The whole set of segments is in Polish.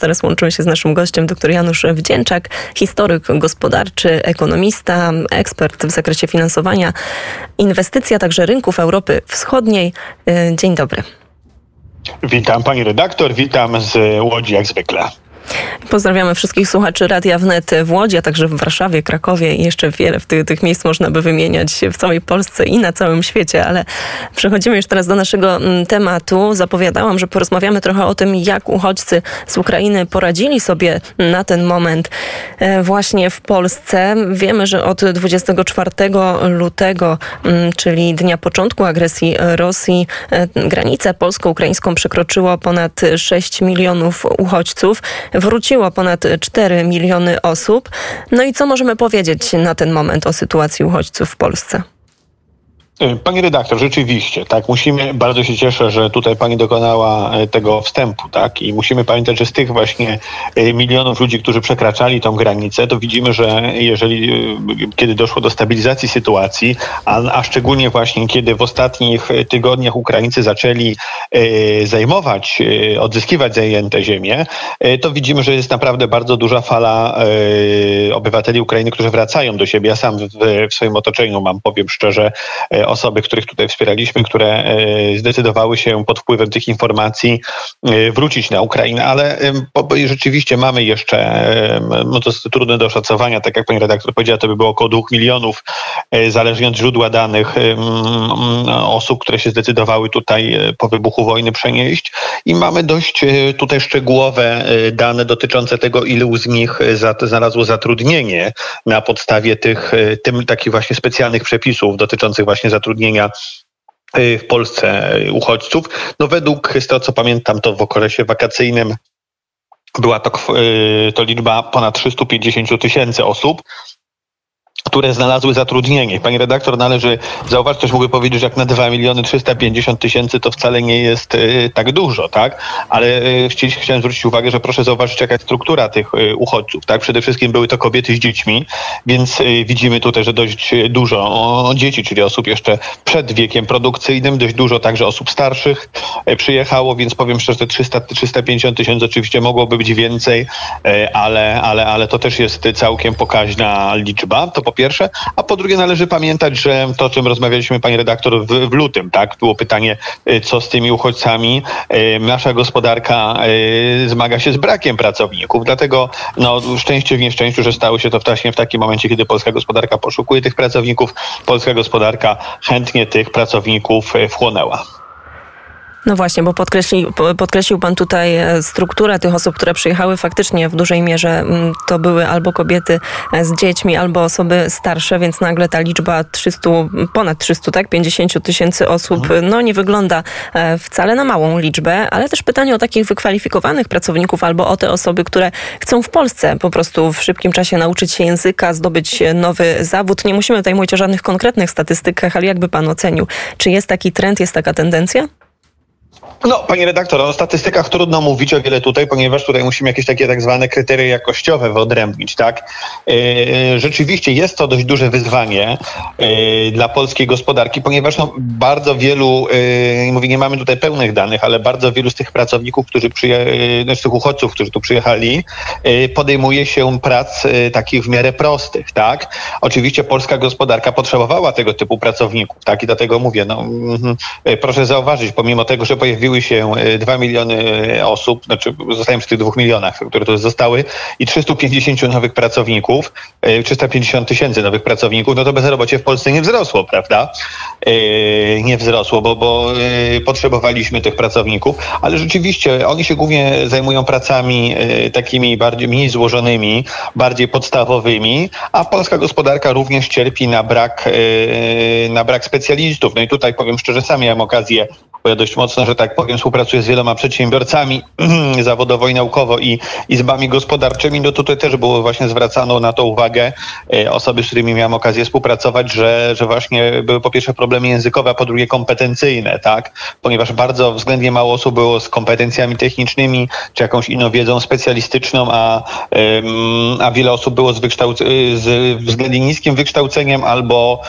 Teraz łączymy się z naszym gościem, dr Janusz Wdzięczak, historyk gospodarczy, ekonomista, ekspert w zakresie finansowania, inwestycji, a także rynków Europy Wschodniej. Y, dzień dobry. Witam pani redaktor, witam z Łodzi jak zwykle. Pozdrawiamy wszystkich słuchaczy Radia Wnet w Łodzi, a także w Warszawie, Krakowie i jeszcze wiele w tych, tych miejsc można by wymieniać w całej Polsce i na całym świecie, ale przechodzimy już teraz do naszego mm, tematu. Zapowiadałam, że porozmawiamy trochę o tym, jak uchodźcy z Ukrainy poradzili sobie na ten moment e, właśnie w Polsce. Wiemy, że od 24 lutego, mm, czyli dnia początku agresji Rosji, e, granicę polsko-ukraińską przekroczyło ponad 6 milionów uchodźców wróciło ponad 4 miliony osób. No i co możemy powiedzieć na ten moment o sytuacji uchodźców w Polsce? E, pani redaktor, rzeczywiście, tak, musimy, bardzo się cieszę, że tutaj pani dokonała e, tego wstępu, tak, i musimy pamiętać, że z tych właśnie e, milionów ludzi, którzy przekraczali tą granicę, to widzimy, że jeżeli, kiedy doszło do stabilizacji sytuacji, a, a szczególnie właśnie kiedy w ostatnich tygodniach Ukraińcy zaczęli zajmować, odzyskiwać zajęte ziemie, to widzimy, że jest naprawdę bardzo duża fala obywateli Ukrainy, którzy wracają do siebie. Ja sam w, w swoim otoczeniu mam, powiem szczerze, osoby, których tutaj wspieraliśmy, które e, zdecydowały się pod wpływem tych informacji e, wrócić na Ukrainę, ale rzeczywiście mamy jeszcze, no to jest trudne do oszacowania, tak jak pani redaktor powiedziała, to by było około dwóch milionów, e, zależnie od źródła danych osób, które się zdecydowały tutaj po wybuchu wojny przenieść. I mamy dość tutaj szczegółowe dane dotyczące tego, ilu z nich znalazło zatrudnienie na podstawie tych, tym takich właśnie specjalnych przepisów dotyczących właśnie zatrudnienia y, w Polsce uchodźców. No według, z tego co pamiętam, to w okresie wakacyjnym była to, y, to liczba ponad 350 tysięcy osób które znalazły zatrudnienie. Pani redaktor, należy zauważyć, też mogę powiedzieć, że jak na 2 miliony 350 tysięcy to wcale nie jest y, tak dużo, tak? Ale y, chciałem zwrócić uwagę, że proszę zauważyć, jaka jest struktura tych y, uchodźców, tak? Przede wszystkim były to kobiety z dziećmi, więc widzimy tutaj, że dość dużo dzieci, czyli osób jeszcze przed wiekiem produkcyjnym, dość dużo także osób starszych przyjechało, więc powiem szczerze, 300, 350 tysięcy oczywiście mogłoby być więcej, ale, ale, ale to też jest całkiem pokaźna liczba. To po pierwsze, a po drugie należy pamiętać, że to, o czym rozmawialiśmy, pani redaktor, w, w lutym, tak, było pytanie, y, co z tymi uchodźcami. Y, nasza gospodarka y, zmaga się z brakiem pracowników, dlatego no, szczęście w nieszczęściu, że stało się to właśnie w takim momencie, kiedy polska gospodarka poszukuje tych pracowników, polska gospodarka chętnie tych pracowników wchłonęła. No właśnie, bo podkreślił, podkreślił Pan tutaj e, strukturę tych osób, które przyjechały. Faktycznie w dużej mierze mm, to były albo kobiety e, z dziećmi, albo osoby starsze, więc nagle ta liczba 300, ponad 300, tak, 50 tysięcy osób, mhm. no nie wygląda e, wcale na małą liczbę, ale też pytanie o takich wykwalifikowanych pracowników albo o te osoby, które chcą w Polsce po prostu w szybkim czasie nauczyć się języka, zdobyć nowy zawód. Nie musimy tutaj mówić o żadnych konkretnych statystykach, ale jakby Pan ocenił, czy jest taki trend, jest taka tendencja? No, panie redaktor, o statystykach trudno mówić o wiele tutaj, ponieważ tutaj musimy jakieś takie tak zwane kryteria jakościowe wyodrębnić, tak? Yy, rzeczywiście jest to dość duże wyzwanie yy, dla polskiej gospodarki, ponieważ no, bardzo wielu, yy, mówię, nie mamy tutaj pełnych danych, ale bardzo wielu z tych pracowników, którzy przyjechali, znaczy tych uchodźców, którzy tu przyjechali, podejmuje się prac takich w miarę prostych, tak? Oczywiście polska gospodarka potrzebowała tego typu pracowników, tak? I dlatego mówię, no, mm, proszę zauważyć, pomimo tego, że pojawiły pojawiły się 2 e, miliony e, osób, znaczy zostałem przy tych 2 milionach, które tu zostały i 350 nowych pracowników, 350 e, tysięcy nowych pracowników, no to bezrobocie w Polsce nie wzrosło, prawda? Nie wzrosło, bo, bo potrzebowaliśmy tych pracowników, ale rzeczywiście oni się głównie zajmują pracami takimi bardziej mniej złożonymi, bardziej podstawowymi, a polska gospodarka również cierpi na brak, na brak specjalistów. No i tutaj powiem szczerze, sam miałem okazję bo ja dość mocno, że tak powiem, współpracuję z wieloma przedsiębiorcami zawodowo i naukowo i izbami gospodarczymi, no tutaj też było właśnie zwracano na to uwagę e, osoby, z którymi miałem okazję współpracować, że, że właśnie były po pierwsze problemy językowe, a po drugie kompetencyjne, tak? Ponieważ bardzo względnie mało osób było z kompetencjami technicznymi, czy jakąś inną wiedzą specjalistyczną, a, a wiele osób było z, wykształc- z względnie niskim wykształceniem albo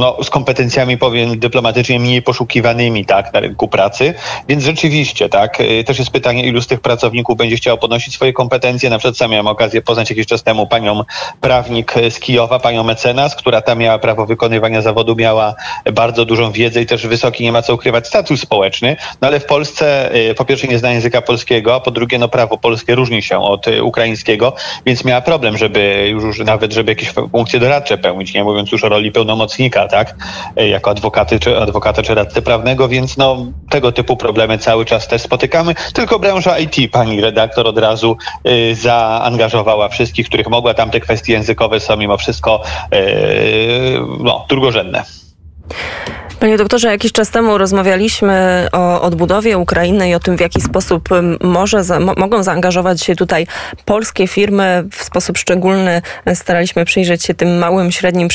no, z kompetencjami, powiem dyplomatycznie, mniej poszukiwanymi, tak, na rynku pracy. Więc rzeczywiście, tak, też jest pytanie, ilu z tych pracowników będzie chciał podnosić swoje kompetencje. Na przykład sam miałem okazję poznać jakiś czas temu panią prawnik z Kijowa, panią mecenas, która tam miała prawo wykonywania zawodu, miała bardzo dużą wiedzę i też wysoki, nie ma co ukrywać, status społeczny, no ale w Polsce po pierwsze nie zna języka polskiego, a po drugie no prawo polskie różni się od ukraińskiego, więc miała problem, żeby już nawet, żeby jakieś funkcje doradcze pełnić, nie? Mówiąc już o roli pełnomocnika, tak, jako adwokaty czy adwokata czy radcy prawnego, więc no tego typu problemy cały czas też spotykamy. Tylko branża IT, pani redaktor od razu y, zaangażowała wszystkich, których mogła. Tam te kwestie językowe są mimo wszystko y, no, drugorzędne. Panie doktorze, jakiś czas temu rozmawialiśmy o odbudowie Ukrainy i o tym, w jaki sposób może za, mogą zaangażować się tutaj polskie firmy. W sposób szczególny staraliśmy przyjrzeć się tym małym, średnim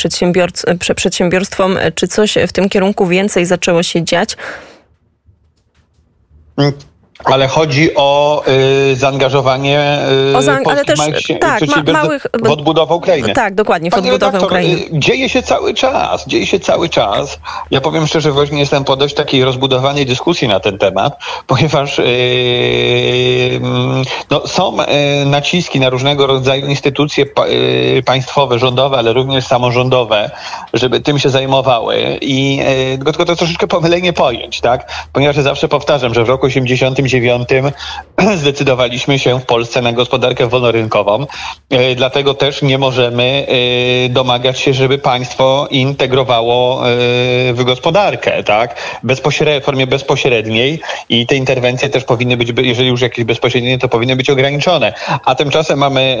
przedsiębiorstwom. Czy coś w tym kierunku więcej zaczęło się dziać? Thank ale chodzi o y, zaangażowanie y, o zaang ale też, małych tak, ma, małych, w odbudowę Ukrainy. Tak, dokładnie, w Panie odbudowę redaktor, Ukrainy. Y, dzieje się cały czas, dzieje się cały czas. Ja powiem szczerze, właśnie jestem po dość takiej rozbudowanej dyskusji na ten temat, ponieważ y, mm, no, są y, naciski na różnego rodzaju instytucje pa, państwowe, rządowe, ale również samorządowe, żeby tym się zajmowały i tylko to troszeczkę pomylenie pojęć, tak? Ponieważ ja zawsze powtarzam, że w roku 80 MGV é um tema zdecydowaliśmy się w Polsce na gospodarkę wolnorynkową. E, dlatego też nie możemy e, domagać się, żeby państwo integrowało e, w gospodarkę, tak? Bezpośred, w formie bezpośredniej i te interwencje też powinny być, jeżeli już jakieś bezpośrednie, to powinny być ograniczone. A tymczasem mamy,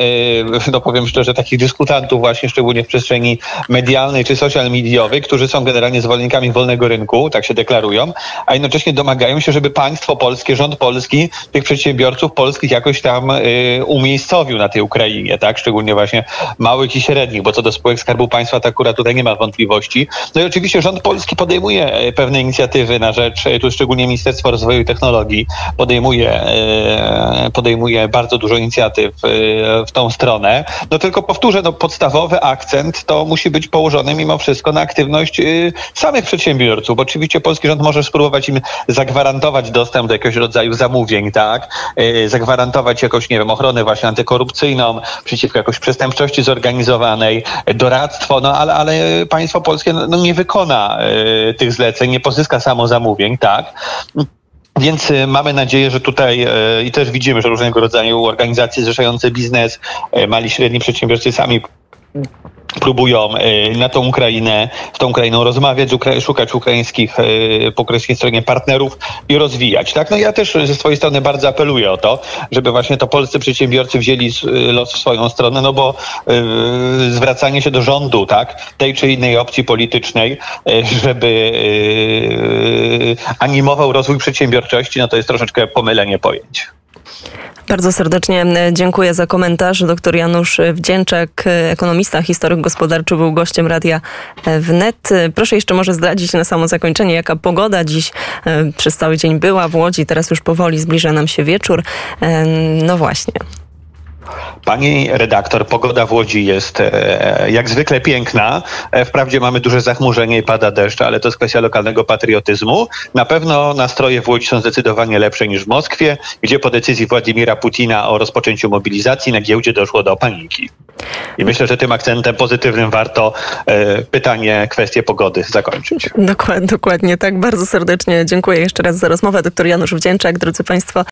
no powiem szczerze, takich dyskutantów właśnie, szczególnie w przestrzeni medialnej czy social mediowej, którzy są generalnie zwolennikami wolnego rynku, tak się deklarują, a jednocześnie domagają się, żeby państwo polskie, rząd polski tych przedsiębiorców polskich jakoś tam y, umiejscowił na tej Ukrainie, tak? Szczególnie właśnie małych i średnich, bo co do spółek Skarbu Państwa, to akurat tutaj nie ma wątpliwości. No i oczywiście rząd polski podejmuje y, pewne inicjatywy na rzecz, y, tu szczególnie Ministerstwo Rozwoju i Technologii podejmuje, y, podejmuje bardzo dużo inicjatyw w tą stronę. No tylko powtórzę, no podstawowy akcent to musi być położony mimo wszystko na aktywność samych przedsiębiorców, oczywiście polski rząd może spróbować im zagwarantować dostęp do jakiegoś rodzaju zamówień, tak? Y, zagwarantować jakąś, nie wiem, ochronę właśnie antykorupcyjną przeciwko jakoś przestępczości zorganizowanej, doradztwo, no ale, ale państwo polskie no, no nie wykona y, tych zleceń, nie pozyska samo zamówień, tak? Więc y, mamy nadzieję, że tutaj i też widzimy, że różnego rodzaju organizacje zrzeszające biznes, mali, średni przedsiębiorcy sami próbują e, na tą Ukrainę, z tą Ukrainą rozmawiać, szukać ukraińskich, e, po ukraińskiej stronie partnerów i rozwijać. Tak? No ja też ze swojej strony bardzo apeluję o to, żeby właśnie to polscy przedsiębiorcy wzięli los w swoją stronę, no bo zwracanie się do rządu, tak, tej czy innej opcji politycznej, żeby animował rozwój przedsiębiorczości, no to jest troszeczkę pomylenie pojęć. Bardzo serdecznie e, dziękuję za komentarz. Doktor Janusz Wdzięczak, e, ekonomista, historyk gospodarczy, był gościem Radia e, Wnet. Proszę jeszcze może zdradzić na samo zakończenie, jaka pogoda dziś przez cały dzień była w Łodzi. Teraz już powoli zbliża nam się wieczór. No właśnie. Pani redaktor, pogoda w Łodzi jest e, jak zwykle piękna. E, wprawdzie mamy duże zachmurzenie i pada deszcz, ale to jest kwestia lokalnego patriotyzmu. Na pewno nastroje w Łodzi są zdecydowanie lepsze niż w Moskwie, gdzie po decyzji Władimira Putina o rozpoczęciu mobilizacji na giełdzie doszło do paniki. I myślę, że tym akcentem pozytywnym warto e, pytanie, kwestię pogody zakończyć. Dokładnie, dokładnie tak. Bardzo serdecznie dziękuję jeszcze raz za rozmowę. Doktor Janusz Wdzięczak, drodzy Państwo.